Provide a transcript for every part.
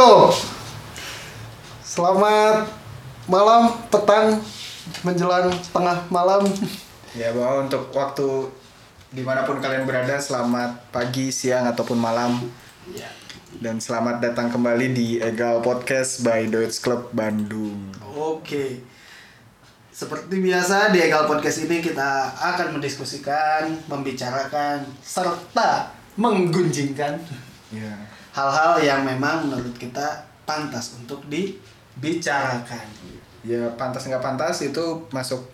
Lego. Selamat malam, petang, menjelang tengah malam. Ya bahwa untuk waktu di mana pun kalian berada, selamat pagi, siang ataupun malam. Dan selamat datang kembali di Egal Podcast by Deutsche Club Bandung. Oke. Seperti biasa di Egal Podcast ini kita akan mendiskusikan, membicarakan, serta menggunjingkan Ya. Hal-hal yang memang menurut kita pantas untuk dibicarakan. Ya pantas nggak pantas itu masuk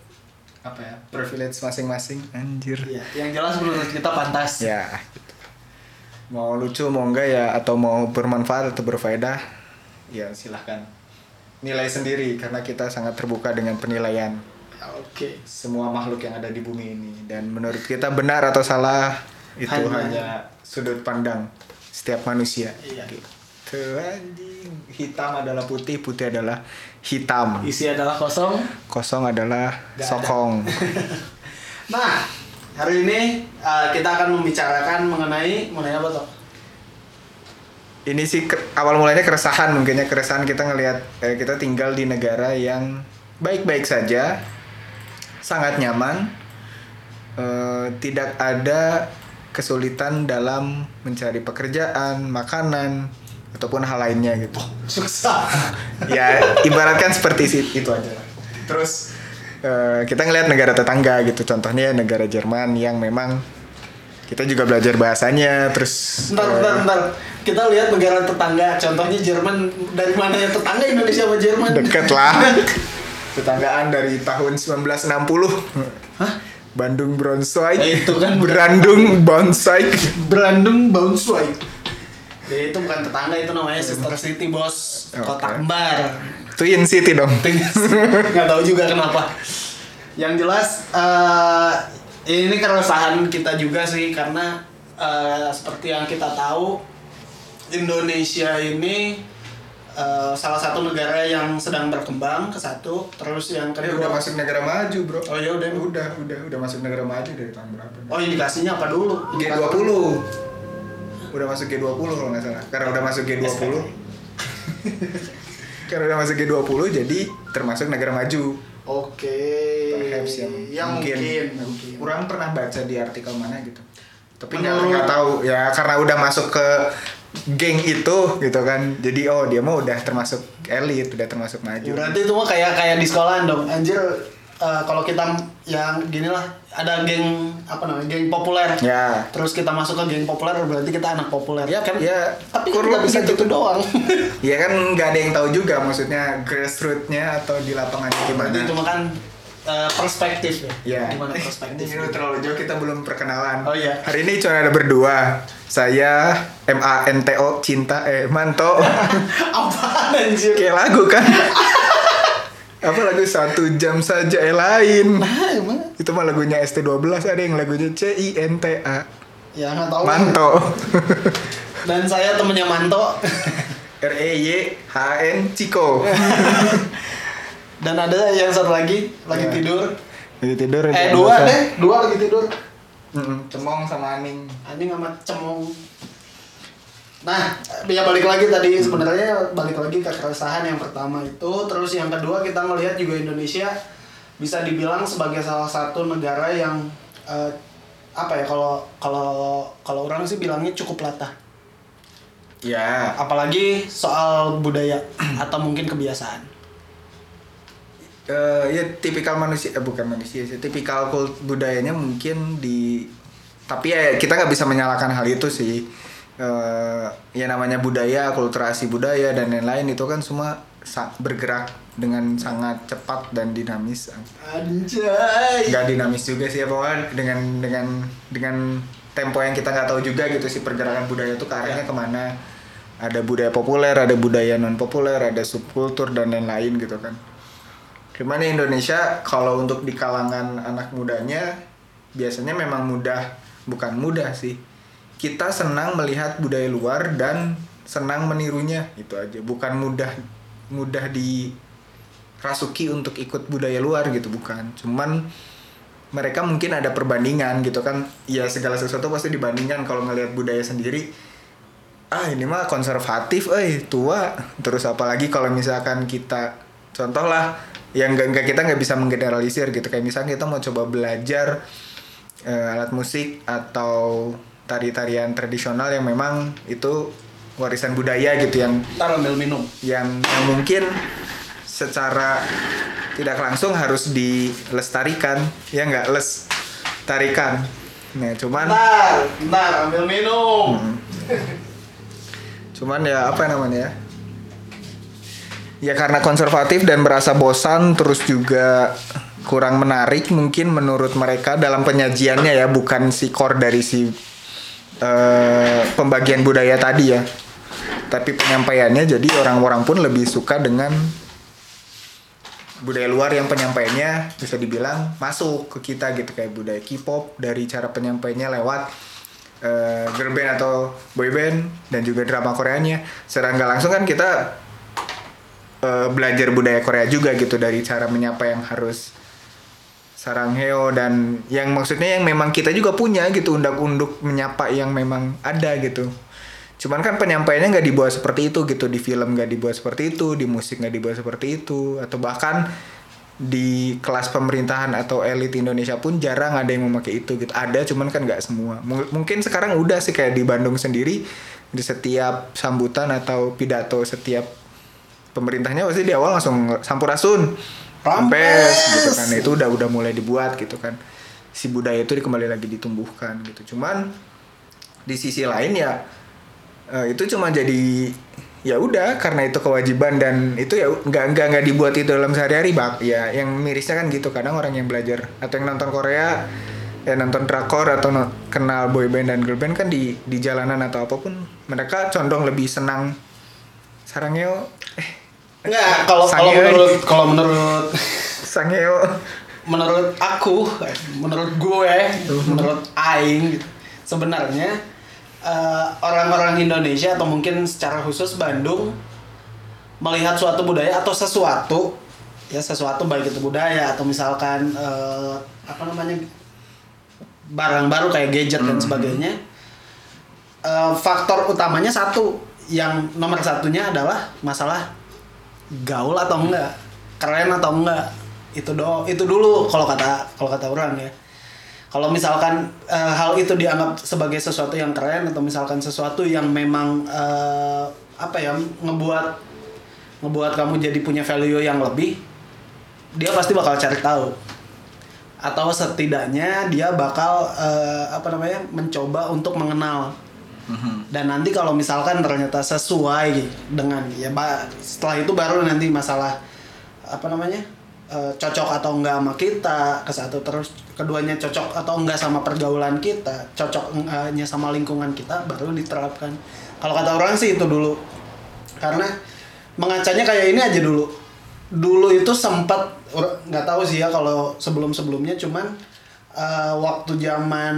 apa ya privilege masing-masing. Anjir. Iya, yang jelas menurut kita pantas. Ya. gitu. Mau lucu mau enggak ya atau mau bermanfaat atau berfaedah ya silahkan nilai sendiri karena kita sangat terbuka dengan penilaian Oke. semua makhluk yang ada di bumi ini dan menurut kita benar atau salah itu Hanya- hanya, sudut pandang setiap manusia. Iya. Gitu anjing. Hitam adalah putih, putih adalah hitam. Isi adalah kosong. Kosong adalah ada. sokong. Nah, hari ini uh, kita akan membicarakan mengenai mengenai apa tuh? Ini sih ke- awal mulanya keresahan mungkinnya keresahan kita ngelihat eh, kita tinggal di negara yang baik-baik saja, sangat nyaman, eh, tidak ada kesulitan dalam mencari pekerjaan, makanan ataupun hal lainnya gitu. Susah. ya ibaratkan seperti itu aja. Terus eh, kita ngelihat negara tetangga gitu, contohnya negara Jerman yang memang kita juga belajar bahasanya, terus Bentar, eh, bentar, bentar. Kita lihat negara tetangga, contohnya Jerman. Dari mana ya tetangga Indonesia sama Jerman? deket lah tetanggaan dari tahun 1960 Hah? Bandung Braunschweig Eh, itu kan Brandung Braunschweig Brandung Braunschweig. Ya, itu bukan tetangga, itu namanya Sister City, bos. Oke. Kota kembar. Twin City dong nggak tahu juga kenapa yang jelas eh, ini keresahan kita juga sih karena eh, seperti yang kita tahu Indonesia ini eh, salah satu negara yang sedang berkembang ke satu terus yang kedua udah masuk negara maju bro. Oh ya udah. Udah udah udah masuk negara maju dari tahun berapa? Oh indikasinya apa dulu? G20 udah masuk G20 kalau nggak salah. Karena udah masuk G20 karena udah masuk G20 jadi termasuk negara maju. Oke. Perhaps yang, ya mungkin, mungkin. kurang pernah baca di artikel mana gitu. Tapi nggak tahu. Ya karena udah masuk ke geng itu gitu kan jadi oh dia mah udah termasuk elit udah termasuk maju Berarti itu mah kayak kayak di sekolahan dong. Anjir eh, kalau kita yang gini lah ada geng apa namanya geng populer. ya Terus kita masuk ke geng populer berarti kita anak populer. Ya, kan? ya, Tapi kan kurang nggak bisa gitu. gitu doang. ya kan nggak ada yang tahu juga maksudnya grassrootsnya atau di lapangannya gimana Berarti itu mah kan eh, perspektif ya. Ya. Gimana perspektif? Ini terlalu jauh kita belum perkenalan. Oh, iya. Hari ini cuma ada berdua. Saya M A N T O cinta eh manto. Apaan anjir? Kayak lagu kan. Apa lagu satu jam saja eh lain. Nah, emang Itu mah lagunya ST12 ada yang lagunya C I N T A. ya nggak tahu. Manto. Dan saya temennya Manto. R E Y H N Ciko. Dan ada yang satu lagi lagi Ya. tidur. Jadi tidur Eh dua deh, dua lagi tidur. Mm-mm, Cemong sama Aning. anjing sama cemong nah ya balik lagi tadi. Sebenarnya balik lagi ke keresahan yang pertama itu. Terus yang kedua kita melihat juga Indonesia bisa dibilang sebagai salah satu negara yang eh, apa ya kalau kalau kalau orang sih bilangnya cukup latah. Ya, apalagi soal budaya atau mungkin kebiasaan. Eh ya tipikal manusia eh, bukan manusia sih tipikal kult budayanya mungkin di tapi ya kita nggak bisa menyalahkan hal itu sih eh ya namanya budaya kulturasi budaya dan lain-lain itu kan semua bergerak dengan sangat cepat dan dinamis. Anjay. Nggak dinamis juga sih ya pokoknya dengan dengan dengan tempo yang kita nggak tahu juga gitu sih pergerakan budaya itu ke arahnya ke mana. Ada budaya populer ada budaya non populer ada subkultur dan lain-lain gitu kan. Gimana Indonesia kalau untuk di kalangan anak mudanya biasanya memang mudah bukan mudah sih kita senang melihat budaya luar dan senang menirunya itu aja. Bukan mudah mudah di rasuki untuk ikut budaya luar gitu. Bukan. Cuman mereka mungkin ada perbandingan gitu kan. Ya segala sesuatu pasti dibandingkan. Kalau ngelihat budaya sendiri ah ini mah konservatif eh tua. Terus apalagi kalau misalkan kita contoh lah yang enggak, kita nggak bisa menggeneralisir gitu. Kayak misalnya kita mau coba belajar eh, alat musik atau tari-tarian tradisional yang memang itu warisan budaya gitu yang ambil minum. yang, yang mungkin secara tidak langsung harus dilestarikan. Ya nggak? Les tarikan nah cuman Ntar, ntar ambil minum. cuman ya apa namanya ya? Ya karena konservatif dan merasa bosan terus juga kurang menarik mungkin menurut mereka dalam penyajiannya ya bukan si core dari si eh, pembagian budaya tadi ya. Tapi penyampaiannya jadi orang-orang pun lebih suka dengan budaya luar yang penyampaiannya bisa dibilang masuk ke kita gitu kayak budaya K-pop dari cara penyampaiannya lewat eh, girl band atau boy band dan juga drama Koreanya. Secara nggak langsung kan kita eh, belajar budaya Korea juga gitu dari cara menyapa yang harus sarangheo dan yang maksudnya yang memang kita juga punya gitu undak-unduk menyapa yang memang ada gitu. Cuman kan penyampaiannya nggak dibuat seperti itu gitu di film nggak dibuat seperti itu di musik nggak dibuat seperti itu atau bahkan di kelas pemerintahan atau elit Indonesia pun jarang ada yang memakai itu gitu. Ada cuman kan nggak semua. Mung- mungkin sekarang udah sih kayak di Bandung sendiri di setiap sambutan atau pidato setiap pemerintahnya pasti di awal langsung sampurasun Rampes. gitu kan. Itu udah udah mulai dibuat gitu kan. Si budaya itu kembali lagi ditumbuhkan gitu. Cuman di sisi lain ya eh, itu cuma jadi ya udah karena itu kewajiban dan itu ya nggak nggak nggak dibuat itu dalam sehari-hari bak ya yang mirisnya kan gitu. Kadang orang yang belajar atau yang nonton Korea ya nonton drakor atau no- kenal boy band dan girl band kan di di jalanan atau apa pun mereka condong lebih senang. Sarangnya eh Enggak, kalau kalau menurut kalau menurut sangeo menurut aku, menurut gue, menurut aing gitu. Sebenarnya eh, orang-orang Indonesia atau mungkin secara khusus Bandung melihat suatu budaya atau sesuatu ya sesuatu baik itu budaya atau misalkan eh, apa namanya barang baru kayak gadget dan sebagainya eh, faktor utamanya satu yang nomor satunya adalah masalah gaul atau enggak keren atau enggak itu do itu dulu kalau kata kalau kata orang ya. Kalau misalkan eh, hal itu dianggap sebagai sesuatu yang keren atau misalkan sesuatu yang memang eh, apa ya ngebuat ngebuat kamu jadi punya value yang lebih dia pasti bakal cari tahu. Atau setidaknya dia bakal eh, apa namanya mencoba untuk mengenal dan nanti kalau misalkan ternyata sesuai dengan ya setelah itu baru nanti masalah apa namanya eh, cocok atau enggak sama kita ke satu terus keduanya cocok atau enggak sama pergaulan kita cocoknya sama lingkungan kita baru diterapkan. Kalau kata orang sih itu dulu. Karena mengacanya kayak ini aja dulu. Dulu itu sempat nggak tahu sih ya kalau sebelum sebelumnya cuman eh, waktu zaman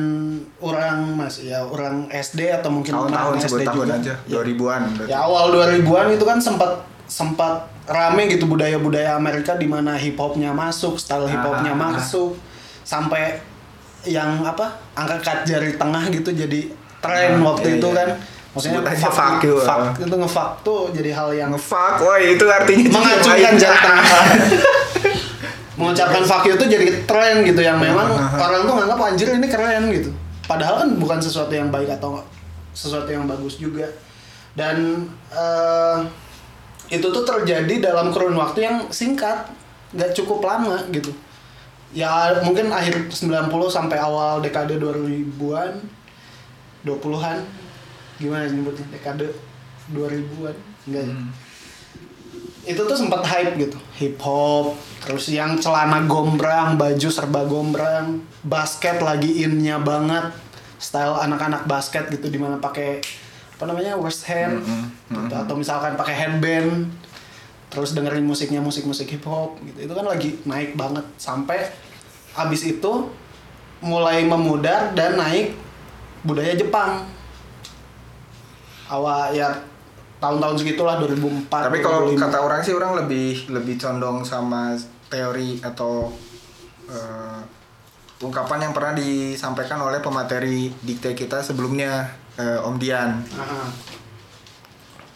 orang mas ya orang SD atau mungkin tahun-tahun SD tahun juga. aja Ya, 2000-an ya awal 2000-an itu kan sempat sempat rame gitu budaya-budaya Amerika di mana hip hopnya masuk, style hip hopnya Ah, ah, ah. masuk sampai yang apa angkat jari tengah gitu jadi tren Ah, waktu iya, itu iya. kan. Maksudnya fuck you, fuck ah. itu ngefuck tuh jadi hal yang ngefuck woi itu artinya mengacungkan jari tengah. Mengucapkan fuck you itu jadi tren gitu yang memang orang tuh nganggap anjir ini keren gitu. Padahal kan bukan sesuatu yang baik atau sesuatu yang bagus juga. Dan eh, itu tuh terjadi dalam kurun waktu yang singkat, nggak cukup lama gitu. Ya mungkin akhir 90 sampai awal dekade 2000-an, 20-an. Gimana nyebutnya? Dekade 2000-an. Enggak ya? Hmm. Itu tuh sempat hype gitu. Hip hop terus yang celana gombrang baju serba gombrang basket lagi innya banget. Style anak-anak basket gitu di mana pakai apa namanya West Hand Mm-mm, gitu. atau misalkan pakai headband terus dengerin musiknya musik-musik hip hop gitu. Itu kan lagi naik banget. Sampai abis itu mulai memudar dan naik budaya Jepang. Awal ya tahun-tahun segitulah 2004 Tapi kalau 2005. kata orang sih orang lebih lebih condong sama teori atau eh, ungkapan yang pernah disampaikan oleh pemateri dikte kita sebelumnya eh, Om Dian. Aha.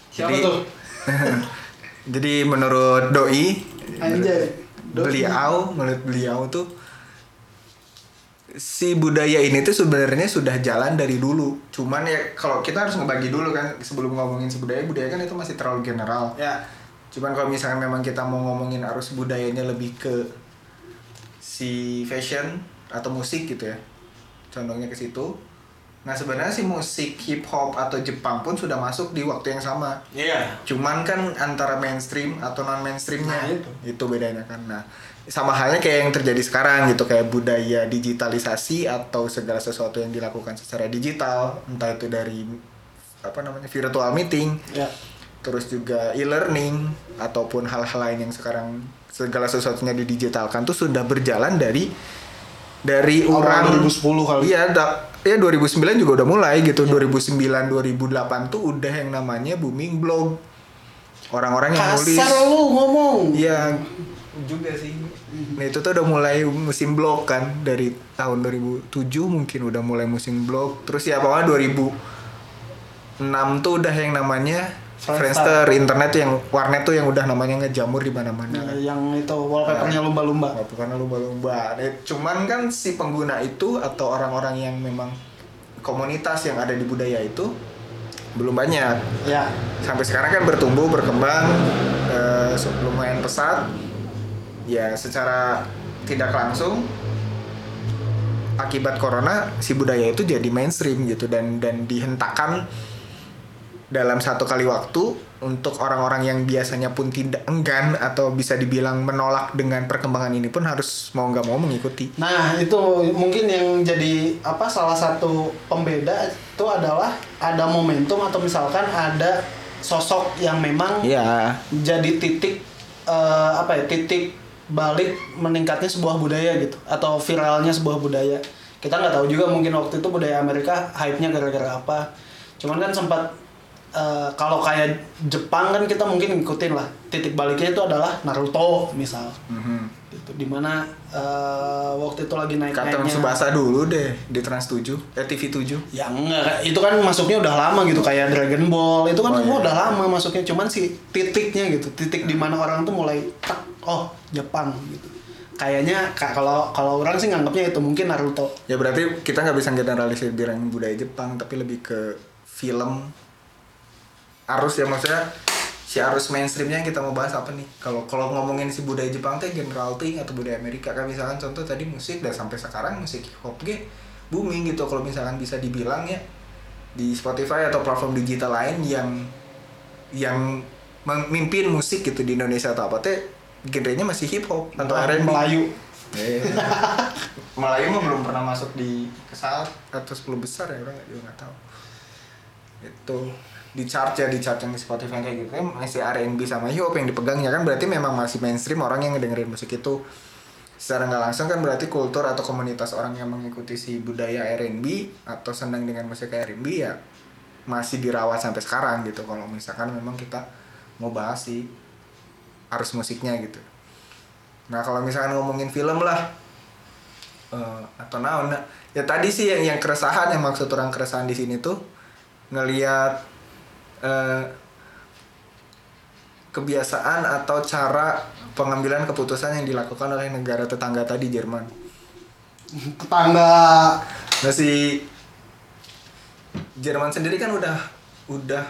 Siapa Jadi- tuh? Jadi menurut doi Anjay. Doi. beliau menurut beliau tuh si budaya ini tuh sebenarnya sudah jalan dari dulu. Cuman ya kalau kita harus ngebagi dulu kan sebelum ngomongin si budaya, budaya kan itu masih terlalu general. Ya. Cuman kalau misalnya memang kita mau ngomongin arus budayanya lebih ke si fashion atau musik gitu ya. Condongnya ke situ. Nah sebenarnya si musik hip hop atau Jepang pun sudah masuk di waktu yang sama. Iya. Cuman kan antara mainstream atau non mainstreamnya Nah, itu. itu bedanya kan. Nah sama halnya kayak yang terjadi sekarang gitu kayak budaya digitalisasi atau segala sesuatu yang dilakukan secara digital entah itu dari apa namanya virtual meeting Ya. terus juga e-learning ataupun hal-hal lain yang sekarang segala sesuatunya didigitalkan tuh sudah berjalan dari dari Awal orang 2010 kali. Iya, da, ya 2009 juga udah mulai gitu. 2009 2008 tuh udah yang namanya booming blog. Orang-orang yang nulis Kasar lu ngomong. Iya juga sih. Nah itu tuh udah mulai musim blog kan dari tahun 2007 mungkin udah mulai musim blog. Terus ya pokoknya 2006 tuh udah yang namanya Friendster. Friendster, internet tuh yang warnet tuh yang udah namanya ngejamur di mana-mana. Nah, yang itu wallpapernya lumba-lumba. Nggak bukan lumba-lumba. Eh, Cuman kan si pengguna itu atau orang-orang yang memang komunitas yang ada di budaya itu belum banyak. Ya. Sampai sekarang kan bertumbuh, berkembang, eh, lumayan pesat. Ya secara tidak langsung akibat corona si budaya itu jadi mainstream gitu dan dan dihentakkan dalam satu kali waktu untuk orang-orang yang biasanya pun tidak enggan atau bisa dibilang menolak dengan perkembangan ini pun harus mau nggak mau mengikuti. Nah, itu mungkin yang jadi apa salah satu pembeda itu adalah ada momentum atau misalkan ada sosok yang memang Iya. jadi titik eh, apa ya titik balik meningkatnya sebuah budaya gitu atau viralnya sebuah budaya kita nggak tahu juga mungkin waktu itu budaya Amerika hype-nya gara-gara apa cuman kan sempat eh, kalau kayak Jepang kan kita mungkin ngikutin lah. Titik baliknya itu adalah Naruto misal. Mhm. gitu. Di mana eh, waktu itu lagi naik Kata Subasa dulu deh di Trans 7, eh TV 7. ya enggak. Itu kan masuknya udah lama gitu kayak Dragon Ball. Itu kan Oh, semua iya. udah lama masuknya. Cuman si titiknya gitu. Titik di mana orang tuh mulai tak oh Jepang gitu. Kayaknya ka- kalau kalau orang sih nganggapnya itu mungkin Naruto. Ya berarti kita nggak bisa generalisir bilang budaya Jepang, tapi lebih ke film arus ya maksudnya si arus mainstreamnya yang kita mau bahas apa nih? Kalau kalau ngomongin si budaya Jepang teh general thing atau budaya Amerika kan misalkan contoh tadi musik dan sampai sekarang musik hip hop ge booming gitu kalau misalkan bisa dibilang ya di Spotify atau platform digital lain yang yang memimpin musik gitu di Indonesia atau apa teh genrenya masih hip hop atau R&B. Melayu Eh, Melayu mah belum pernah masuk di kesal atau 10 besar ya orang juga nggak tahu. Itu di chart ya di chart yang Spotify kayak gitu. Masih R&B sama hip hop yang dipegangnya. Kan berarti memang masih mainstream orang yang ngedengerin musik itu. Secara nggak langsung kan berarti kultur atau komunitas orang yang mengikuti si budaya R&B atau senang dengan musik R&B ya masih dirawat sampai sekarang gitu. Kalau misalkan memang kita mau bahas si arus musiknya gitu. Nah kalau misalkan ngomongin film lah eh, atau naon nah, ya tadi sih yang yang keresahan yang maksud orang keresahan di sini tuh ngelihat eh, kebiasaan atau cara pengambilan keputusan yang dilakukan oleh negara tetangga tadi Jerman. tetangga Nah si Jerman sendiri kan udah udah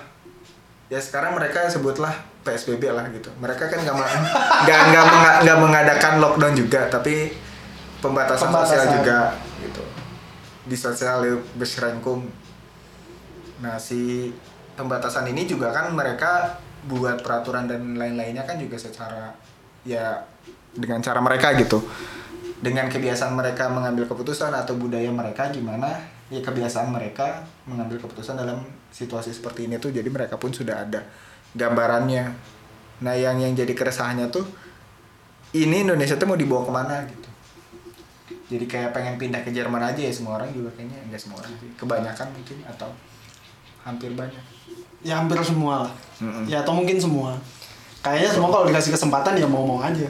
ya sekarang mereka sebutlah PSBB lah gitu. Mereka kan nggak nggak nggak nggak mengadakan lockdown juga, tapi pembatasan, sosial Pembatasan. juga gitu. Di sosial beschränkung. Nah si pembatasan ini juga kan mereka buat peraturan dan lain-lainnya kan juga secara ya dengan cara mereka gitu. Dengan kebiasaan mereka mengambil keputusan atau budaya mereka gimana ya kebiasaan mereka mengambil keputusan dalam situasi seperti ini tuh jadi mereka pun sudah ada gambarannya. Nah yang yang jadi keresahannya tuh ini Indonesia tuh mau dibawa ke mana gitu. Jadi kayak pengen pindah ke Jerman aja ya semua orang juga kayaknya enggak semua orang kebanyakan mungkin atau hampir banyak ya hampir semua lah Mm-mm. ya atau mungkin semua kayaknya semua kalau dikasih kesempatan ya mau mau aja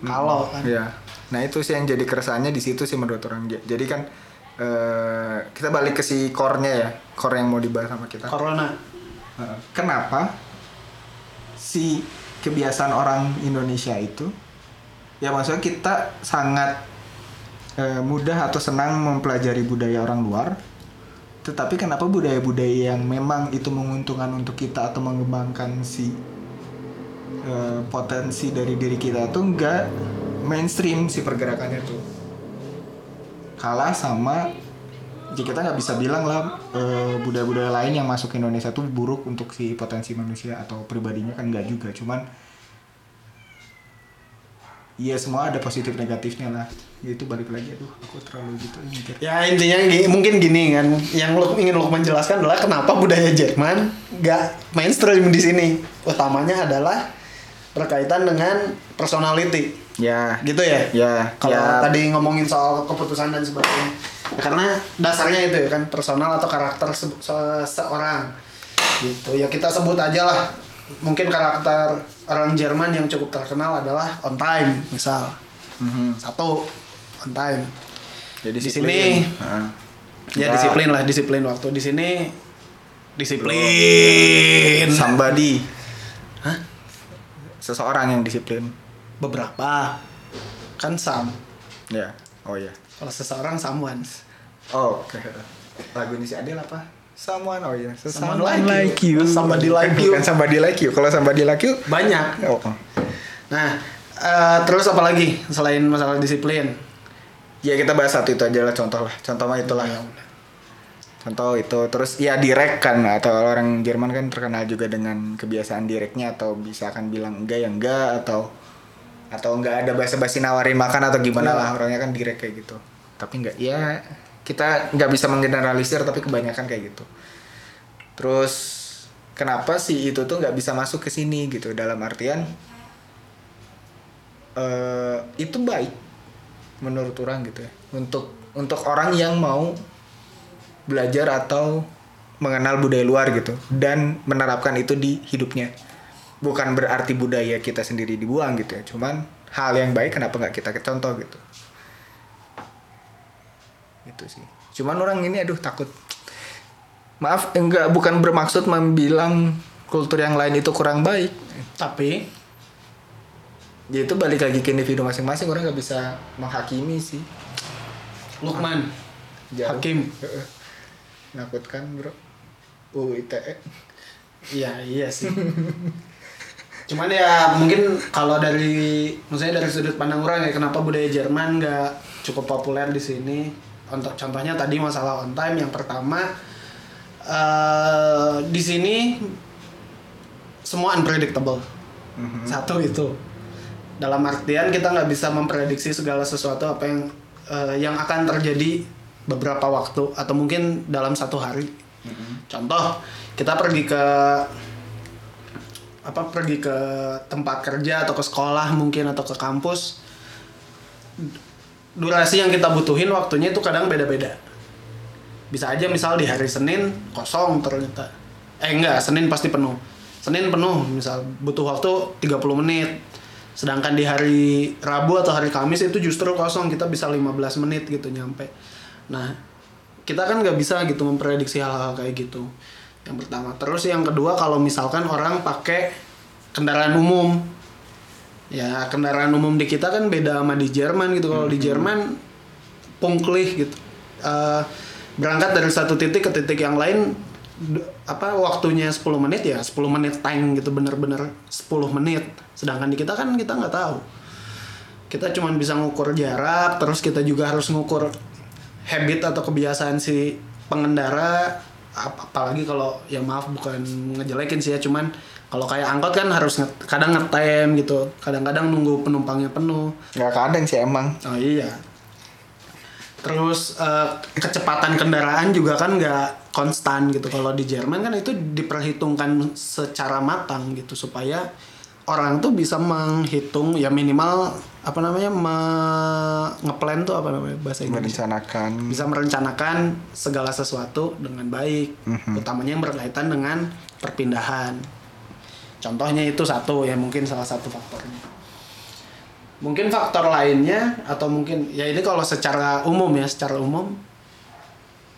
kalau kan Iya. Nah itu sih yang jadi keresahannya di situ sih menurut orang. Jadi kan eh, kita balik ke si core-nya ya, core yang mau dibahas sama kita. corona. Kenapa si kebiasaan orang Indonesia itu ya maksudnya kita sangat eh, mudah atau senang mempelajari budaya orang luar tetapi kenapa budaya-budaya yang memang itu menguntungkan untuk kita atau mengembangkan si eh, potensi dari diri kita tuh enggak mainstream si pergerakannya tuh kalah sama jadi kita nggak bisa bilang lah eh, budaya-budaya lain yang masuk ke Indonesia tuh buruk untuk si potensi manusia atau pribadinya kan nggak juga. Cuman Iya semua ada positif negatifnya lah. Ya, itu balik lagi aduh aku terlalu gitu mikir. Ya intinya mungkin gini kan, yang lo ingin lo menjelaskan adalah kenapa budaya Jerman gak mainstream di sini. Utamanya adalah berkaitan dengan personality, Ya. gitu ya. Ya. Kalau ya. tadi ngomongin soal keputusan dan sebagainya, Ya, karena dasarnya itu ya kan personal atau karakter se- se- seorang, gitu. Ya kita sebut aja lah. Mungkin karakter orang Jerman yang cukup terkenal adalah on time, misal Mhm. satu on time. Jadi di sini Nah. Ya Ya. disiplin lah, disiplin waktu di sini disiplin. somebody Hah? seseorang yang disiplin. Beberapa kan sam. Ya. Oh ya. Kalau seseorang someone. Oh, oke. Lagu ini si Adele apa? Someone, oh iya. Someone like you. Somebody like you. Bukan somebody like you. Kalau somebody like you, Banyak. oh. Nah, eh, terus apa lagi selain masalah disiplin? Ya kita bahas satu itu aja lah contoh lah. Contoh mah itulah. Ya Contoh itu terus ya direct kan atau orang Jerman kan terkenal juga dengan kebiasaan direknya atau bisa kan bilang enggak ya enggak atau atau enggak ada basa-basi nawarin makan atau gimana Ya. lah orangnya kan direct kayak gitu. Tapi enggak ya kita nggak bisa menggeneralisir tapi kebanyakan kayak gitu. Terus kenapa sih itu tuh nggak bisa masuk ke sini gitu? Dalam artian eh itu baik menurut orang gitu ya. Untuk untuk orang yang mau belajar atau mengenal budaya luar gitu dan menerapkan itu di hidupnya. Bukan berarti budaya kita sendiri dibuang gitu ya. Cuman hal yang baik kenapa nggak kita contoh gitu itu sih cuman orang ini aduh takut maaf enggak bukan bermaksud membilang kultur yang lain itu kurang baik Tapi ya itu balik lagi ke individu masing-masing orang nggak bisa menghakimi sih Lukman, Jauh. Hakim. Heeh. Menakutkan bro UU ITE Iya, iya sih. Cuman ya mungkin kalau dari maksudnya dari sudut pandang orang ya kenapa budaya Jerman nggak cukup populer di sini. Untuk contohnya tadi masalah on time yang pertama eh di sini semua unpredictable. Satu itu. Dalam artian kita nggak bisa memprediksi segala sesuatu apa yang eh, yang akan terjadi beberapa waktu atau mungkin dalam satu hari. Contoh, kita pergi ke apa pergi ke tempat kerja atau ke sekolah mungkin atau ke kampus. Durasi yang kita butuhin waktunya itu kadang beda-beda. Bisa aja misal di hari Senin kosong ternyata. Eh enggak, Senin pasti penuh. Senin penuh misal butuh waktu 30 menit. Sedangkan di hari Rabu atau hari Kamis itu justru kosong, kita bisa 15 menit gitu nyampe. Nah, kita kan nggak bisa gitu memprediksi hal-hal kayak gitu. Yang pertama. Terus yang kedua kalau misalkan orang pakai kendaraan umum. Ya, kendaraan umum di kita kan beda sama di Jerman gitu. Kalau di Jerman pungklih gitu. Eh, berangkat dari satu titik ke titik yang lain apa waktunya 10 menit ya 10 menit time gitu bener-bener 10 menit sedangkan di kita kan kita nggak tahu kita cuman bisa ngukur jarak terus kita juga harus ngukur habit atau kebiasaan si pengendara ap- apalagi kalau ya maaf bukan ngejelekin sih ya cuman kalau kayak angkot kan harus nge- kadang ngetem gitu. Kadang-kadang nunggu penumpangnya penuh. Nggak kadang sih emang. Oh iya. Terus eh, kecepatan kendaraan juga kan nggak konstan gitu. Kalau di Jerman kan itu diperhitungkan secara matang gitu supaya orang tuh bisa menghitung ya minimal apa namanya me- ngeplan tuh apa namanya bahasa Indonesia merencanakan. Bisa merencanakan segala sesuatu dengan baik. Utamanya yang berkaitan dengan perpindahan contohnya itu satu ya mungkin salah satu faktornya. Mungkin faktor lainnya atau mungkin ya ini kalau secara umum ya secara umum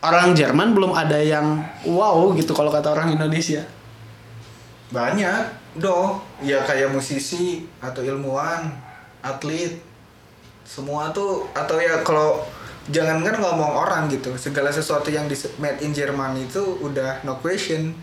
orang Jerman belum ada yang wow gitu kalau kata orang Indonesia. Banyak doh ya kayak musisi atau ilmuwan atlet. Semua tuh atau ya kalau jangan kan ngomong orang gitu segala sesuatu yang di made in Jerman itu udah no question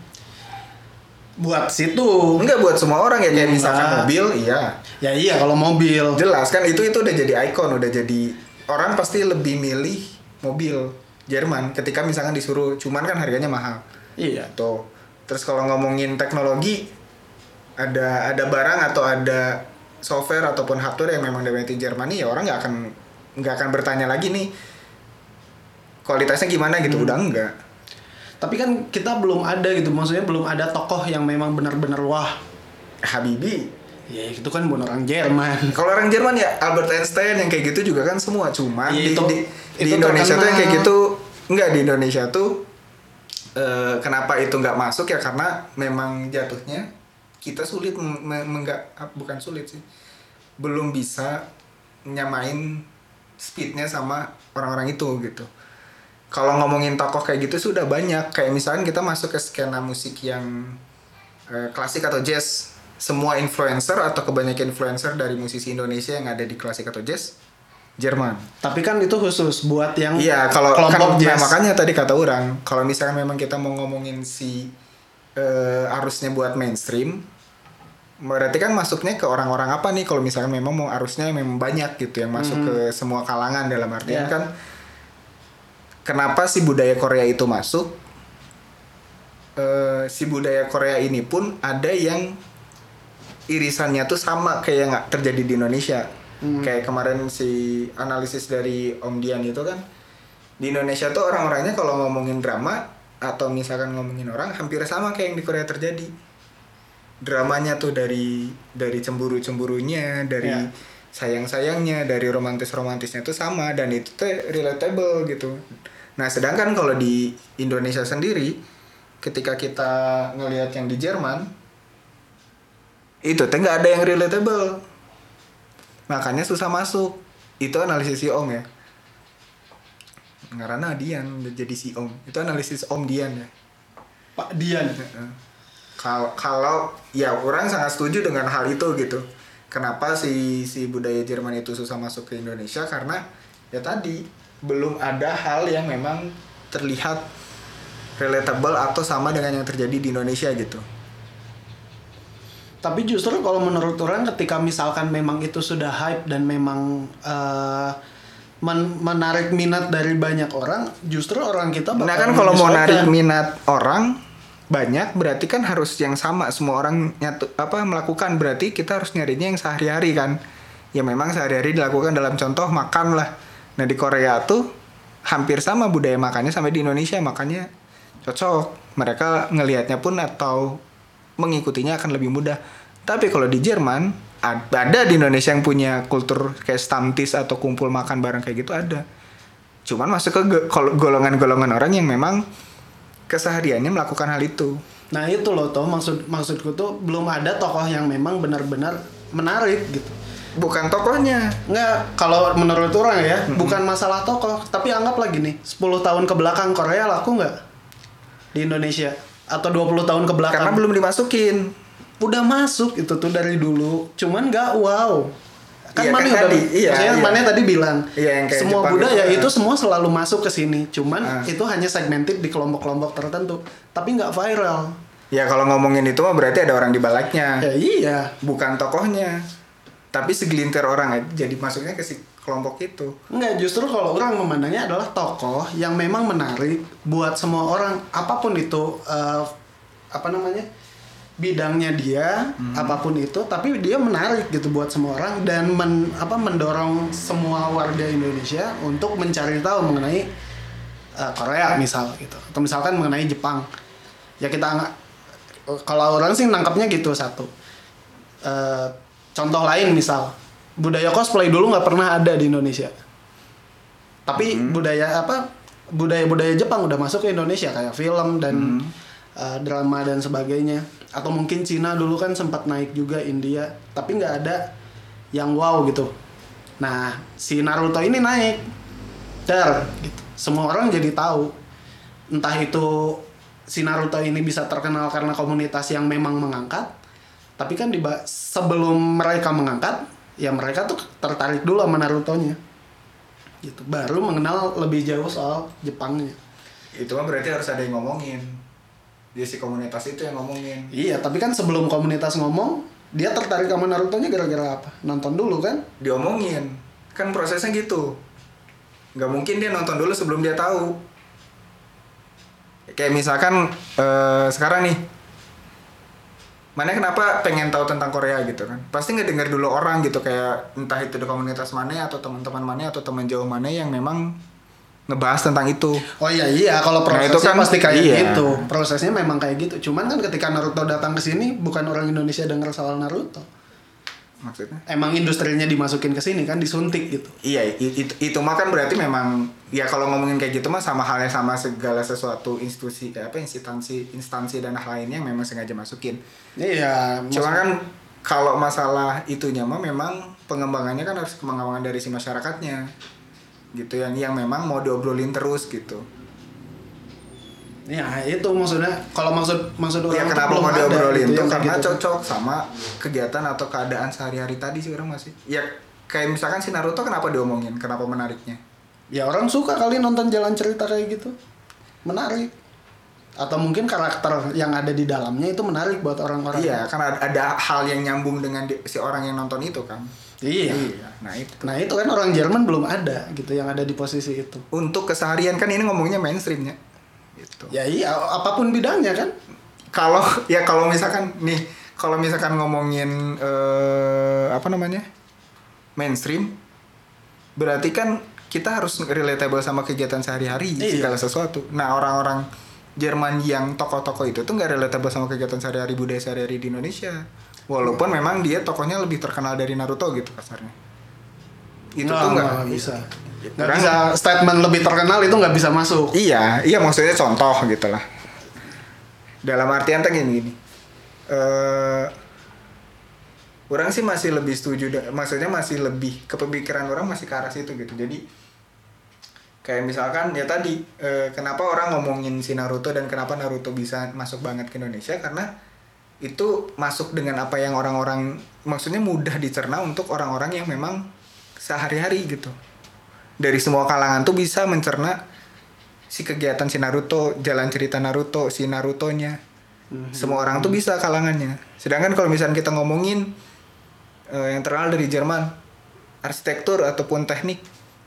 buat situ. Enggak buat semua orang ya kayak misalkan Enggak. mobil iya. Ya iya kalau mobil. Jelas kan itu itu udah jadi ikon udah jadi orang pasti lebih milih mobil Jerman ketika misalkan disuruh cuman kan harganya mahal. Iya. Tuh. Terus kalau ngomongin teknologi ada ada barang atau ada software ataupun hardware yang memang dari Jerman ya orang nggak akan nggak akan bertanya lagi nih kualitasnya gimana gitu. Udah enggak tapi kan kita belum ada gitu maksudnya belum ada tokoh yang memang benar-benar wah Habibi. Ya itu kan bukan orang Jerman. Kalau orang Jerman ya Albert Einstein yang kayak gitu juga kan semua. Cuma Iya, di, itu- di, di itu Indonesia tuh yang kayak gitu enggak di Indonesia tuh eh, kenapa itu nggak masuk? Ya karena memang jatuhnya kita sulit menggak ah, bukan sulit sih. Belum bisa nyamain speednya sama orang-orang itu gitu kalau ngomongin tokoh kayak gitu sudah banyak kayak misalkan kita masuk ke skena musik yang eh, klasik atau jazz semua influencer atau kebanyakan influencer dari musisi Indonesia yang ada di klasik atau jazz Jerman tapi kan itu khusus buat yang Iya, kalau kelompok kan, nah, jazz makanya tadi kata orang, kalau misalnya memang kita mau ngomongin si eh, arusnya buat mainstream, berarti kan masuknya ke orang-orang apa nih? Kalau misalnya memang mau arusnya memang banyak gitu yang masuk ke semua kalangan dalam artian Iya. kan, kenapa si budaya Korea itu masuk? Eh, si budaya Korea ini pun ada yang irisannya tuh sama kayak yang terjadi di Indonesia. Kayak kemarin si analisis dari Om Dian itu kan di Indonesia tuh orang-orangnya kalau ngomongin drama atau misalkan ngomongin orang hampir sama kayak yang di Korea terjadi. Dramanya tuh dari dari cemburu-cemburunya, dari Ya. sayang-sayangnya, dari romantis-romantisnya tuh sama dan itu tuh relatable gitu. Nah, sedangkan kalau di Indonesia sendiri ketika kita ngelihat yang di Jerman itu teh nggak ada yang relatable. Makanya susah masuk. Itu analisis si Om ya. Karena Dian jadi si Om. Itu analisis Om Dian ya. Pak Dian. Kalau kalau ya orang sangat setuju dengan hal itu gitu. Kenapa si si budaya Jerman itu susah masuk ke Indonesia? Karena ya tadi belum ada hal yang memang terlihat relatable atau sama dengan yang terjadi di Indonesia gitu. Tapi justru kalau menurut orang ketika misalkan memang itu sudah hype dan memang eh, men- menarik minat dari banyak orang, justru orang kita bakal Nah kan kalau mau narik minat orang banyak berarti kan harus yang sama. Semua orang nyatu apa melakukan. Berarti kita harus nyarinya yang sehari-hari kan. Ya memang sehari-hari dilakukan dalam contoh makan lah nah di Korea tuh hampir sama budaya makannya sampai di Indonesia makanya cocok. Mereka ngelihatnya pun atau mengikutinya akan lebih mudah. Tapi kalau di Jerman ad- ada di Indonesia yang punya kultur kayak stamtis atau kumpul makan bareng kayak gitu ada. Cuman masuk ke golongan-golongan orang yang memang kesehariannya melakukan hal itu. Nah itu loh toh maksud maksudku tuh belum ada tokoh yang memang benar-benar menarik gitu. Bukan tokohnya. Nggak, kalau menurut orang ya, bukan masalah tokoh, tapi anggap lagi nih, 10 tahun ke belakang Korea laku nggak? Di Indonesia? Atau 20 tahun ke belakang? karena belum dimasukin. Udah masuk itu tuh dari dulu. Cuman nggak wow. Kan Iya, mana kan udah tadi, iya, maksudnya iya. mana tadi bilang Iya, yang kayak semua Jepang budaya gitu, itu ah. semua selalu masuk ke sini. Cuman Ah. itu hanya segmented di kelompok-kelompok tertentu. Tapi nggak viral. Ya kalau ngomongin itu mah berarti ada orang di baliknya. Ya iya. Bukan tokohnya tapi segelintir orang aja jadi masuknya ke si kelompok itu. Enggak, justru kalau orang memandangnya adalah tokoh yang memang menarik buat semua orang apa pun itu eh, apa namanya bidangnya dia apa pun itu tapi dia menarik gitu buat semua orang dan men, apa mendorong semua warga Indonesia untuk mencari tahu mengenai eh, Korea misal gitu. Atau misalkan mengenai Jepang. Ya kita kalau orang sih nangkapnya gitu satu. Eh, contoh lain misal budaya cosplay dulu nggak pernah ada di Indonesia. Tapi budaya apa budaya-budaya Jepang udah masuk ke Indonesia kayak film dan uh, drama dan sebagainya. Atau mungkin Cina dulu kan sempat naik juga India tapi nggak ada yang wow gitu. Nah si Naruto ini naik. Dar gitu. Semua orang jadi tahu. Entah itu si Naruto ini bisa terkenal karena komunitas yang memang mengangkat tapi kan di sebelum mereka mengangkat ya mereka tuh tertarik dulu sama Naruto-nya. Gitu. Baru mengenal lebih jauh soal Jepangnya. Itu mah berarti harus ada yang ngomongin. Dia si komunitas itu yang ngomongin. Iya tapi kan sebelum komunitas ngomong dia tertarik sama Naruto-nya gara-gara apa? Nonton dulu kan? Diomongin. Kan prosesnya gitu. Nggak mungkin dia nonton dulu sebelum dia tahu. Kayak misalkan eh, sekarang nih mana kenapa pengen tahu tentang Korea gitu kan pasti nggak dengar dulu orang gitu kayak entah itu di komunitas mana atau teman-teman mana atau teman jauh mana yang memang ngebahas tentang itu Oh iya iya kalau Nah, prosesnya itu kan- pasti kayak iya. gitu. Prosesnya memang kayak gitu. Cuman kan ketika Naruto datang ke sini bukan orang Indonesia dengar soal Naruto. Maksudnya Emang industrinya dimasukin ke sini kan disuntik gitu. Iya, itu, itu mah kan berarti memang ya kalau ngomongin kayak gitu mah sama halnya sama segala sesuatu institusi eh, apa instansi instansi dan hal lainnya yang memang sengaja masukin. Iya, Cuma kan kalau masalah itunya mah memang pengembangannya kan harus pengembangan dari si masyarakatnya. Gitu yang yang memang mau diobrolin terus gitu. Ya itu maksudnya kalau maksud maksud Ya orang tuh kenapa belum mau ada diobrolin gitu yang kayak karena gitu. cocok sama kegiatan atau keadaan sehari-hari tadi sih orang masih. Ya kayak misalkan si Naruto kenapa diomongin? Kenapa menariknya? Ya orang suka kali nonton jalan cerita kayak gitu. Menarik. Atau mungkin karakter yang ada di dalamnya itu menarik buat orang-orang. Iya, kan ada, hal yang nyambung dengan di- si orang yang nonton itu kan. Iya. Nah itu. Nah itu kan orang Jerman belum ada gitu yang ada di posisi itu. Untuk keseharian kan ini ngomongnya mainstreamnya. Gitu. Ya iya apa pun bidangnya kan. Kalau ya kalau misalkan nih, kalau misalkan ngomongin eh, apa namanya mainstream, berarti kan kita harus relatable sama kegiatan sehari-hari Iya. segala sesuatu. Nah orang-orang Jerman yang tokoh-tokoh itu tuh nggak relatable sama kegiatan sehari-hari budaya sehari-hari di Indonesia. Walaupun memang dia tokohnya lebih terkenal dari Naruto gitu kasarnya. Itu tuh nggak bisa. Nggak bisa statement lebih terkenal itu nggak bisa masuk. Iya, iya maksudnya contoh gitu lah. Dalam artian tuh gini gini. Eh orang sih masih lebih setuju, maksudnya masih lebih kepemikiran orang masih ke arah situ gitu. Jadi kayak misalkan ya tadi eh, kenapa orang ngomongin si Naruto dan kenapa Naruto bisa masuk banget ke Indonesia karena itu masuk dengan apa yang orang-orang maksudnya mudah dicerna untuk orang-orang yang memang sehari-hari gitu dari semua kalangan tuh bisa mencerna si kegiatan si Naruto, jalan cerita Naruto, si Narutonya. Semua orang tuh bisa kalangannya. Sedangkan kalau misalnya kita ngomongin eh, yang terkenal dari Jerman, arsitektur ataupun teknik,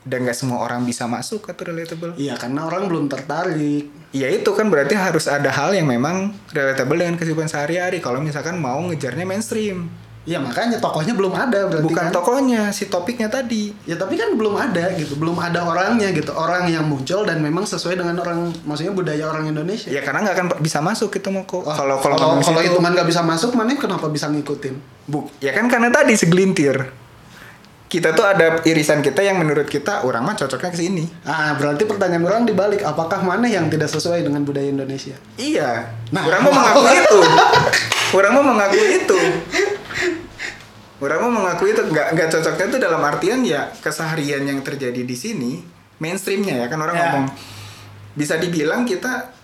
dan nggak semua orang bisa masuk atau relatable. Iya karena orang belum tertarik. Ya itu kan berarti harus ada hal yang memang relatable dengan kehidupan sehari-hari. Kalau misalkan mau ngejarnya mainstream, Iya makanya tokohnya belum ada berarti bukan kan. tokohnya, si topiknya tadi. Ya tapi kan belum ada gitu, belum ada orangnya gitu, orang yang muncul dan memang sesuai dengan orang, maksudnya budaya orang Indonesia. Ya karena nggak akan bisa masuk itu mau kok. Wah, Kalau kalau kalau hitungan nggak bisa masuk, mana kenapa bisa ngikutin? Bu, ya kan karena tadi segelintir. Kita tuh ada irisan kita yang menurut kita orang mah cocoknya ke sini. Ah berarti pertanyaan orang dibalik, apakah mana yang tidak sesuai dengan budaya Indonesia? Iya. Nah. orang mau mengakui itu. Orang mau mengakui itu. Orang mau mengakui itu nggak nggak cocoknya tuh dalam artian ya keseharian yang terjadi di sini mainstreamnya ya kan orang Ya. ngomong. Bisa dibilang kita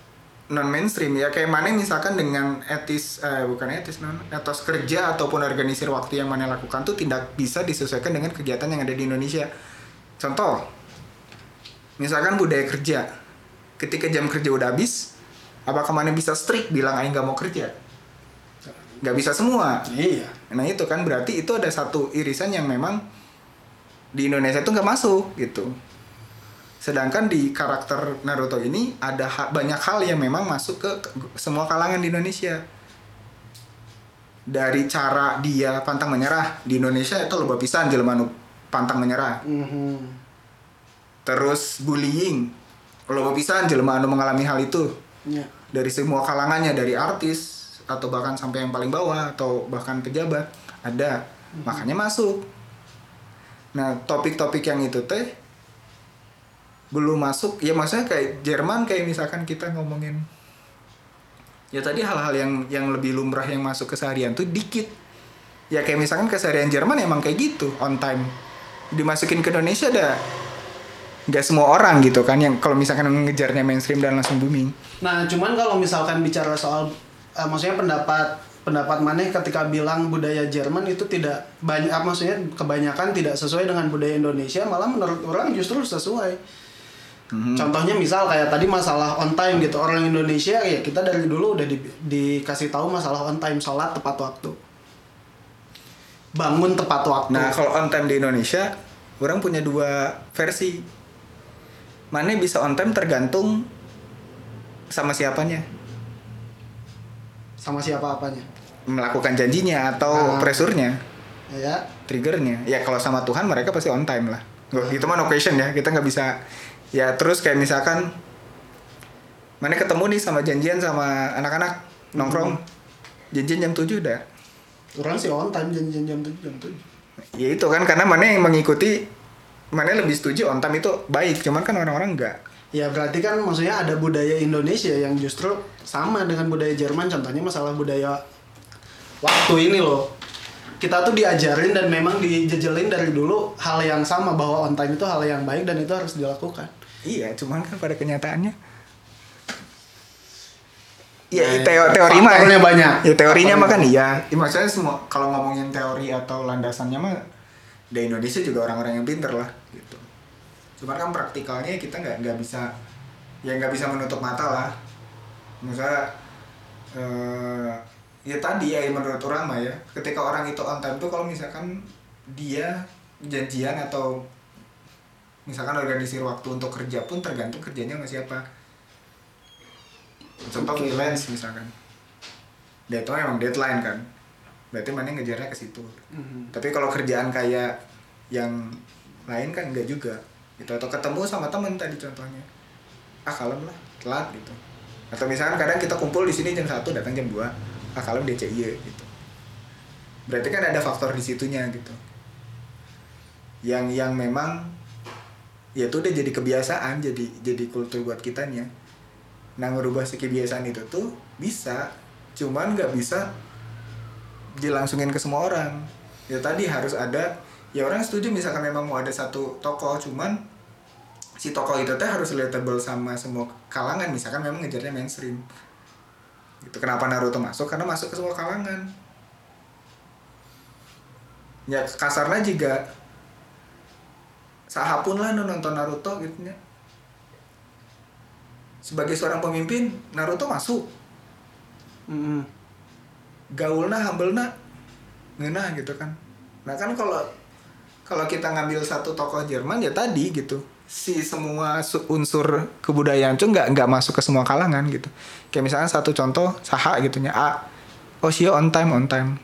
non mainstream ya kayak mana misalkan dengan etis eh, bukan etis non etos kerja ataupun organisir waktu yang mana lakukan tuh tidak bisa disesuaikan dengan kegiatan yang ada di Indonesia. Contoh misalkan budaya kerja. Ketika jam kerja udah habis apakah mana bisa strict bilang aing nggak mau kerja nggak bisa semua Iya. nah itu kan berarti itu ada satu irisan yang memang di Indonesia tuh nggak masuk gitu sedangkan di karakter Naruto ini ada ha- banyak hal yang memang masuk ke semua kalangan di Indonesia dari cara dia pantang menyerah di Indonesia itu loba pisan jelema pantang menyerah Mhm. terus bullying loba pisan jelema anu mengalami hal itu Iya. dari semua kalangannya dari artis atau bahkan sampai yang paling bawah atau bahkan pejabat ada. Makanya masuk. Nah topik-topik yang itu teh belum masuk. Ya maksudnya kayak Jerman kayak misalkan kita ngomongin ya tadi hal-hal yang yang lebih lumrah yang masuk keseharian tuh dikit. Ya kayak misalkan keseharian Jerman emang kayak gitu on time. Dimasukin ke Indonesia ada nggak semua orang gitu kan yang kalau misalkan ngejarnya mainstream dan langsung booming. Nah, cuman kalau misalkan bicara soal eh, maksudnya pendapat pendapat mana ketika bilang budaya Jerman itu tidak banyak ah, maksudnya kebanyakan tidak sesuai dengan budaya Indonesia, malah menurut orang justru sesuai. Contohnya misal kayak tadi masalah on time gitu. Orang Indonesia ya kita dari dulu udah di- dikasih tahu masalah on time, sholat tepat waktu. Bangun tepat waktu. nah kalau on time di Indonesia orang punya dua versi mana bisa on time tergantung sama siapanya sama siapa apanya. melakukan janjinya atau Ah. presurnya Ya. triggernya? Ya kalau sama Tuhan mereka pasti on time lah. Nggak- itu mah no question ya. Kita nggak bisa ya terus kayak misalkan mana ketemu nih sama janjian sama anak-anak? Nongkrong. Janjian jam 7 udah. Orang sih on time jam-jam jam 7 jam 7. ya itu kan karena mana yang mengikuti mana lebih setuju on time itu baik. Cuman kan orang-orang enggak Ya berarti kan maksudnya ada budaya Indonesia yang justru sama dengan budaya Jerman contohnya masalah budaya waktu ini loh. Kita tuh diajarin dan memang dijejelin dari dulu hal yang sama bahwa on time itu hal yang baik dan itu harus dilakukan. iya cuman kan pada kenyataannya Iya, Nah, teo- teori mah banyak. Ya teorinya mah kan iya. Ya, maksudnya semua kalau ngomongin teori atau landasannya mah di Indonesia juga orang-orang yang pinter lah gitu. Cuman kan praktikalnya kita nggak nggak bisa ya nggak bisa menutup mata lah. Misalnya eh, ya tadi ya menurut orang mah ya, ketika orang itu on time tuh kalau misalkan dia janjian atau misalkan organisir waktu untuk kerja pun tergantung kerjanya sama siapa. Contoh Oke. freelance misalkan. Itu emang deadline kan. Berarti mana ngejarnya ke situ. Tapi kalau kerjaan kayak yang lain kan enggak juga. Gitu atau ketemu sama temen tadi contohnya. Ah kalem lah, telat gitu. Atau misalkan kadang kita kumpul di sini jam 1 datang jam 2. Ah kalem DCI gitu. Berarti kan ada faktor di situnya gitu. Yang yang memang ya itu udah jadi kebiasaan, jadi jadi kultur buat kitanya. Nah ngerubah si kebiasaan itu tuh bisa, cuman nggak bisa dilangsungin ke semua orang. Ya tadi harus ada, ya orang setuju misalkan memang mau ada satu tokoh, cuman si tokoh itu teh harus relatable sama semua kalangan. Misalkan memang ngejarnya mainstream. Gitu. Kenapa Naruto masuk? Karena masuk ke semua kalangan. Ya kasarnya juga sahapun lah nonton Naruto gitu ya. Sebagai seorang pemimpin, Naruto masuk Mm-mm. gaulna hambelna ngeunah gitu kan nah kan kalau kalau kita ngambil satu tokoh Jerman ya tadi gitu. Si semua su- unsur kebudayaan itu nggak nggak masuk ke semua kalangan gitu. Kayak misalnya satu contoh saha gitu nya A oh sih on time on time.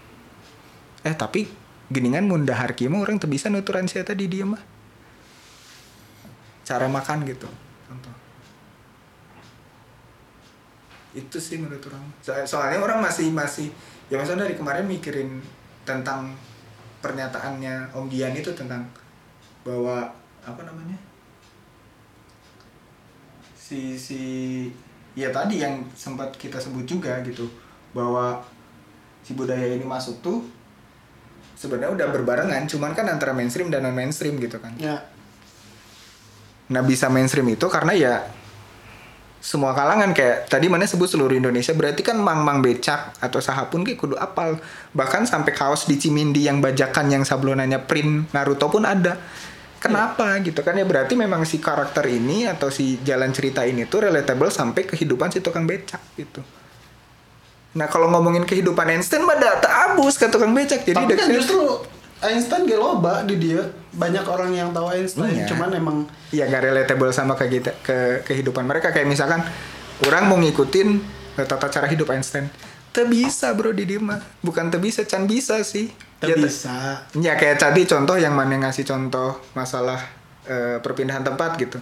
Eh tapi geningan mun dahar kieu orang tuh bisa nuturan sia tadi dia mah. Cara makan gitu contoh. Itu sih menurut orang So- soalnya orang masih masih ya maksudnya dari kemarin mikirin tentang pernyataannya Om Gian itu tentang bahwa apa namanya si si ya tadi yang sempat kita sebut juga gitu bahwa si budaya ini masuk tuh sebenarnya udah berbarengan cuman kan antara mainstream dan non mainstream gitu kan Ya. Nah bisa mainstream itu karena ya semua kalangan kayak tadi mana sebut seluruh Indonesia berarti kan mang-mang becak atau sahapun kayak kudu apal. Bahkan sampai kaos di Cimindi yang bajakan yang sablonannya print Naruto pun ada. Kenapa gitu kan? Ya berarti memang si karakter ini atau si jalan cerita ini tuh relatable sampai kehidupan si tukang becak gitu. Nah kalau ngomongin kehidupan Einstein mah da tak abus ke tukang becak. Jadi Tapi kan justru Einstein ge loba di dia. Banyak orang yang tahu Einstein, Iya. cuman emang ya gak relatable sama ke kita ke kehidupan mereka kayak misalkan orang mau ngikutin eh, tata cara hidup Einstein bisa bro di dia mah bukan bisa can bisa sih ya, te- bisa. ya kayak tadi contoh yang mana ngasih contoh masalah eh, perpindahan tempat gitu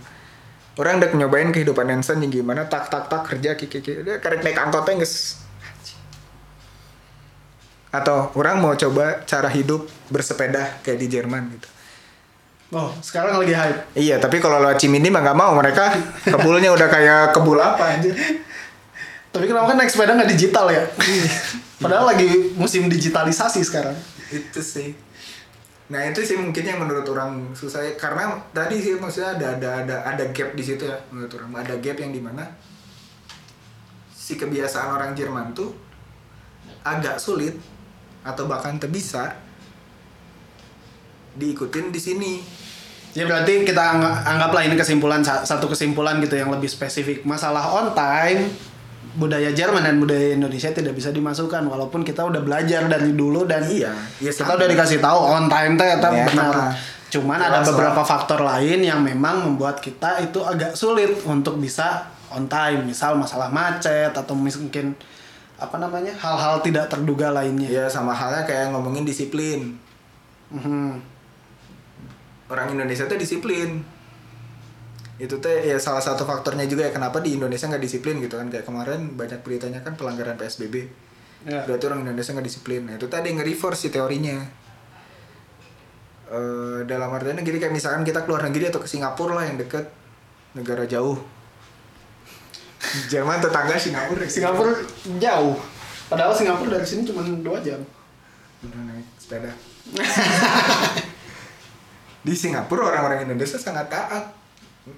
orang udah nyobain kehidupan Einstein yang gimana tak tak tak kerja kiki kiki dia karek naik angkotnya atau orang mau coba cara hidup bersepeda kayak di Jerman gitu Oh, sekarang lagi hype. Iya, tapi kalau lewat Cimindi mah nggak mau mereka kebulnya udah kayak kebul apa anjir. Tapi kenapa kan naik sepeda nggak digital ya? Padahal lagi musim digitalisasi sekarang. Itu sih. Nah itu sih mungkin yang menurut orang susah karena tadi sih maksudnya ada ada ada ada gap di situ ya menurut orang ada gap yang di mana si kebiasaan orang Jerman tuh agak sulit atau bahkan tak bisa diikutin di sini. Ya berarti kita angga- anggaplah ini kesimpulan sa- satu kesimpulan gitu yang lebih spesifik. Masalah on time budaya Jerman dan budaya Indonesia tidak bisa dimasukkan walaupun kita udah belajar dari dulu dan Iya, iya kita udah dikasih tahu on time teh Ya, benar. Cuman Jelas ada beberapa faktor lain yang memang membuat kita itu agak sulit untuk bisa on time. Misal masalah macet atau mungkin apa namanya hal-hal tidak terduga lainnya. Ya sama halnya kayak ngomongin disiplin. Mhm. Orang Indonesia tuh disiplin. Itu teh ya salah satu faktornya juga ya kenapa di Indonesia nggak disiplin gitu kan kayak kemarin banyak beritanya kan pelanggaran PSBB. Ya. Berarti orang Indonesia nggak disiplin. Nah, itu tadi nge-reverse sih teorinya. Eh dalam artian negeri kayak misalkan kita keluar negeri atau ke Singapura lah yang deket negara jauh. Jerman tetangga Singapura. Singapura jauh. Padahal Singapura dari sini cuma dua jam. Udah naik sepeda. Di Singapura orang-orang Indonesia sangat taat.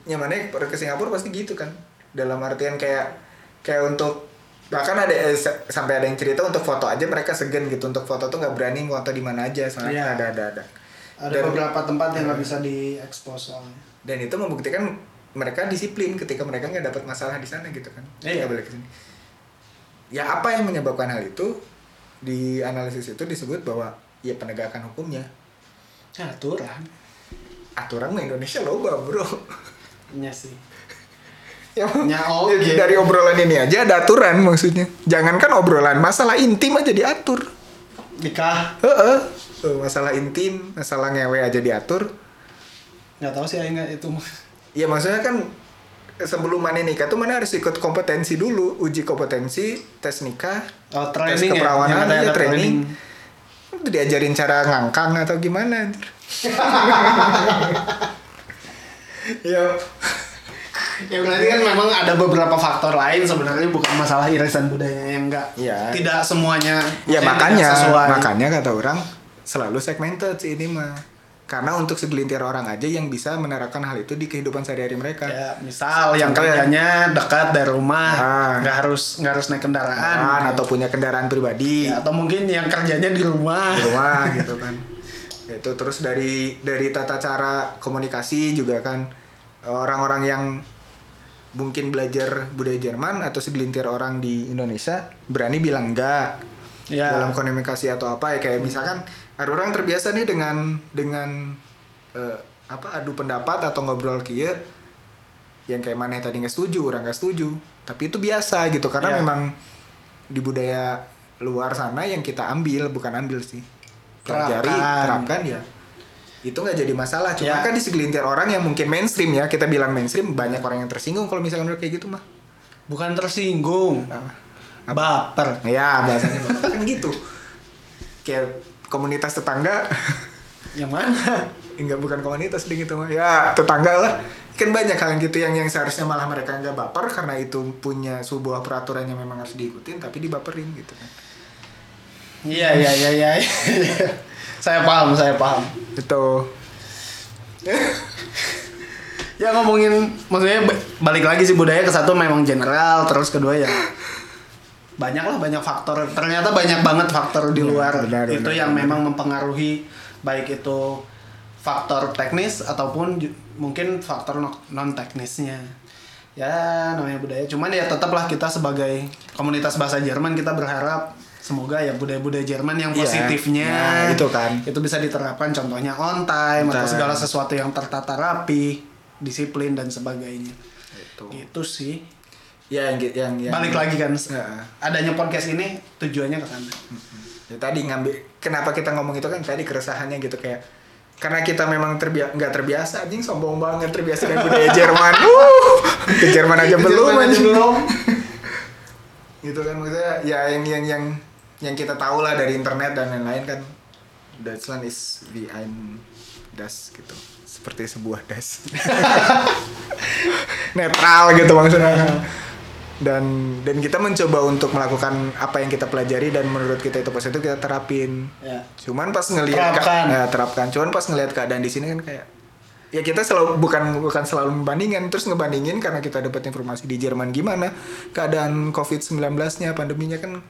Nyamannya ke Singapura pasti gitu kan. Dalam artian kayak kayak untuk bahkan ada eh, sa- sampai ada yang cerita untuk foto aja mereka segan gitu untuk foto tuh nggak berani foto di mana aja soalnya Iya. ada ada ada. Ada Dan- beberapa tempat yang nggak bisa diekspos soalnya. dan itu membuktikan mereka disiplin ketika mereka nggak dapat masalah di sana gitu kan Iya. Nggak balik ke sini ya apa yang menyebabkan hal itu di analisis itu disebut bahwa ya penegakan hukumnya Ya, aturan. aturan mah Indonesia loba bro Iya sih. ya, Ya, oh, ya, gitu. dari obrolan ini aja ada aturan maksudnya jangankan obrolan masalah intim aja diatur Nikah. Heeh. Masalah intim masalah ngewe aja diatur Nggak tahu sih nggak itu. Ya maksudnya kan sebelum mana nikah tuh mana harus ikut kompetensi dulu, uji kompetensi, tes nikah, Oh, tes training ya. keperawanan, ada- ya, ada training. Itu diajarin cara ngangkang atau gimana? ya, Ya berarti kan memang ada beberapa faktor lain sebenarnya bukan masalah irisan budaya yang enggak. Iya. Tidak semuanya. ya makanya, sesuai. makanya kata orang selalu segmented sih ini mah. Karena untuk segelintir orang aja yang bisa menerapkan hal itu di kehidupan sehari-hari mereka. Ya, misal yang ya. kerjanya dekat dari rumah, Ah. nggak harus nggak harus naik kendaraan, Kan, atau punya kendaraan pribadi. Ya, atau mungkin yang kerjanya di rumah. di rumah gitu kan itu terus dari dari tata cara komunikasi juga kan orang-orang yang mungkin belajar budaya Jerman atau segelintir orang di Indonesia berani bilang enggak Ya. dalam komunikasi atau apa ya kayak misalkan ada orang terbiasa nih dengan dengan eh, apa adu pendapat atau ngobrol kia yang kayak mana tadi nggak setuju orang nggak setuju tapi itu biasa gitu karena Ya. memang di budaya luar sana yang kita ambil bukan ambil sih pelajari Terapkan. terapkan ya itu nggak jadi masalah cuma Ya. kan di segelintir orang yang mungkin mainstream ya kita bilang mainstream banyak orang yang tersinggung kalau misalkan udah kayak gitu mah Bukan tersinggung, Apa? baper. ya bahasanya kan gitu kayak komunitas tetangga Yang mana? enggak bukan komunitas ding itu mah ya tetangga lah kan banyak hal yang gitu yang yang seharusnya malah mereka nggak baper karena itu punya sebuah peraturan yang memang harus diikutin tapi dibaperin gitu kan Iya iya iya iya. saya paham, saya paham. itu Ya ngomongin maksudnya ba- balik lagi sih budaya ke satu memang general, terus kedua ya banyak lah banyak faktor. Ternyata banyak banget faktor di Iya, luar benar, itu benar, yang benar. memang mempengaruhi baik itu faktor teknis ataupun mungkin faktor non teknisnya. Ya namanya budaya. Cuman ya tetaplah kita sebagai komunitas bahasa Jerman kita berharap semoga ya budaya-budaya Jerman yang Iya, positifnya nah, itu kan. itu bisa diterapkan contohnya on time atau On time. segala sesuatu yang tertata rapi disiplin dan sebagainya itu itu sih ya yang yang, yang balik lagi kan Ya. adanya podcast ini tujuannya ke sana Ya, tadi ngambil kenapa kita ngomong itu kan tadi keresahannya gitu kayak karena kita memang terbiasa nggak terbiasa anjing sombong banget terbiasa dengan budaya Jerman. Uh, ke Jerman aja belum aja anjing. belum gitu kan maksudnya ya yang yang yang yang kita tahu lah dari internet dan lain-lain kan Deutschland is behind das gitu seperti sebuah das netral gitu maksudnya dan dan kita mencoba untuk melakukan apa yang kita pelajari dan menurut kita itu positif kita terapin Ya. cuman pas ngelihat Terapkan. ya, terapkan cuman pas ngelihat keadaan di sini kan kayak ya kita selalu bukan bukan selalu membandingkan terus ngebandingin karena kita dapat informasi di Jerman gimana keadaan covid 19-nya pandeminya kan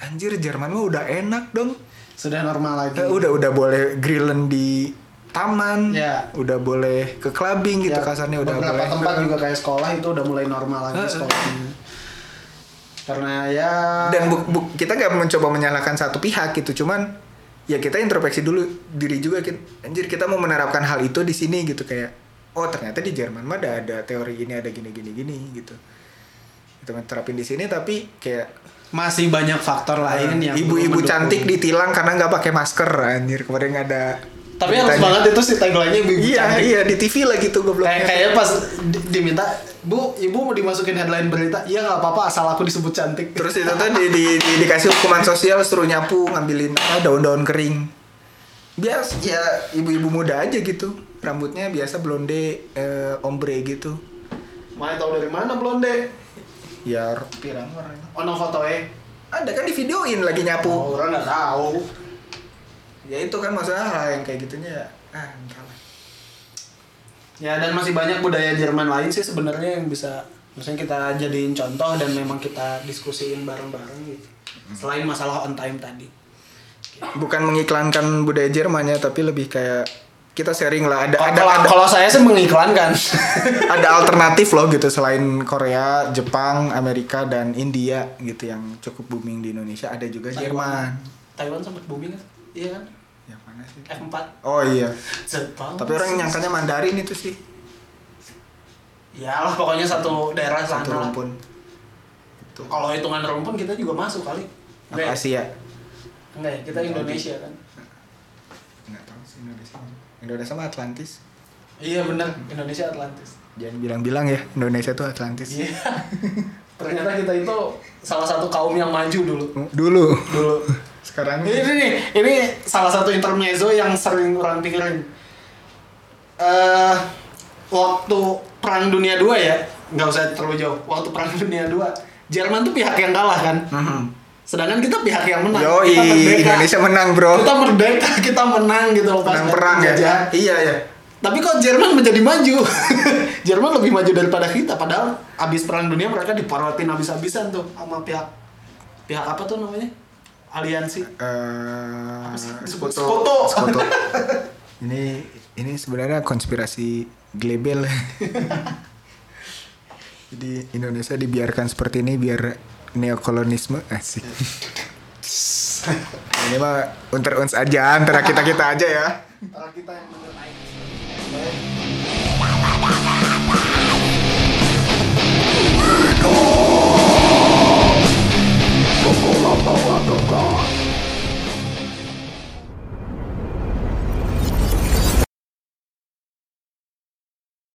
anjir Jerman mah udah enak dong Sudah normal lagi. Eh, udah udah boleh grillen di taman Ya. udah boleh ke clubbing gitu Ya, kasarnya udah beberapa boleh tempat juga kayak sekolah itu udah mulai normal lagi Heeh. sekolahnya. Karena ya dan bu- bu- kita nggak mencoba menyalahkan satu pihak gitu cuman ya kita introspeksi dulu diri juga Ki- anjir kita mau menerapkan hal itu di sini gitu kayak oh ternyata di Jerman mah ada ada teori ini ada gini gini gini gitu. Kita terapin di sini tapi kayak masih banyak faktor lain yang Eh, ibu-ibu cantik ditilang karena nggak pakai masker anjir. Kemarin ada Tapi harus beritanya. banget itu si tagline-nya ibu-ibu iya cantik. iya di TV lah gitu gobloknya Kayak kayaknya pas di- diminta, "Bu, Ibu mau dimasukin headline berita?" Iya nggak apa-apa asal aku disebut cantik. Terus itu tuh di, di, di- dikasih hukuman sosial suruh nyapu ngambilin ah, daun-daun kering. Biasa ya ibu-ibu muda aja gitu. Rambutnya biasa blonde eh, ombre gitu. Mau tahu dari mana blonde? Ya pirang orang. Ono foto eh. Ada kan di videoin lagi nyapu. Oh, orang nggak tahu. Ya itu kan masalah hal yang kayak gitunya ya. Ah, entah lah. Ya dan masih banyak budaya Jerman lain sih sebenarnya yang bisa maksudnya kita jadiin contoh dan memang kita diskusiin bareng-bareng gitu. Selain masalah on time tadi. Bukan mengiklankan budaya Jermannya tapi lebih kayak kita sharing lah ada ada kalau, ada, kalau saya sih mengiklankan. ada alternatif loh gitu selain Korea, Jepang, Amerika dan India gitu yang cukup booming di Indonesia ada juga Jerman. Taiwan sempat booming kan? Iya kan? Yang mana sih? F4. Oh iya. Jepang. Tapi orang nyangkanya Mandarin itu sih. Ya lah pokoknya satu daerah sana. Satu rumpun. Itu. Kalau hitungan rumpun kita juga masuk kali. Apa ya? Asia? Enggak ya? Kita Indonesia kan. Enggak tahu sih Indonesia. Indonesia mah Atlantis. Iya benar, Indonesia Atlantis. Jangan bilang-bilang ya Indonesia tuh Atlantis. Iya. Ternyata kita itu salah satu kaum yang maju dulu. Dulu. Dulu. Sekarang Ini nih, ini salah satu intermezzo yang sering orang pikirin. Eh, waktu Perang Dunia 2 ya, nggak usah terlalu jauh. Waktu Perang Dunia 2, Jerman tuh pihak yang kalah kan. Mhm. Sedangkan kita pihak yang menang. Yoi, kita merdeka. Indonesia menang, Bro. Kita merdeka, kita menang gitu loh pas Menang perang ya. penjajahan. Iya ya. Tapi kok Jerman menjadi maju? Jerman lebih maju daripada kita. Padahal abis perang dunia mereka diporotin abis-abisan tuh sama pihak pihak apa tuh namanya? aliansi? Eh, uh, sekutu ini ini sebenarnya konspirasi global jadi Indonesia dibiarkan seperti ini biar neokolonisme eh, asik ini mah unter uns aja antara kita kita aja ya. Antara kita yang!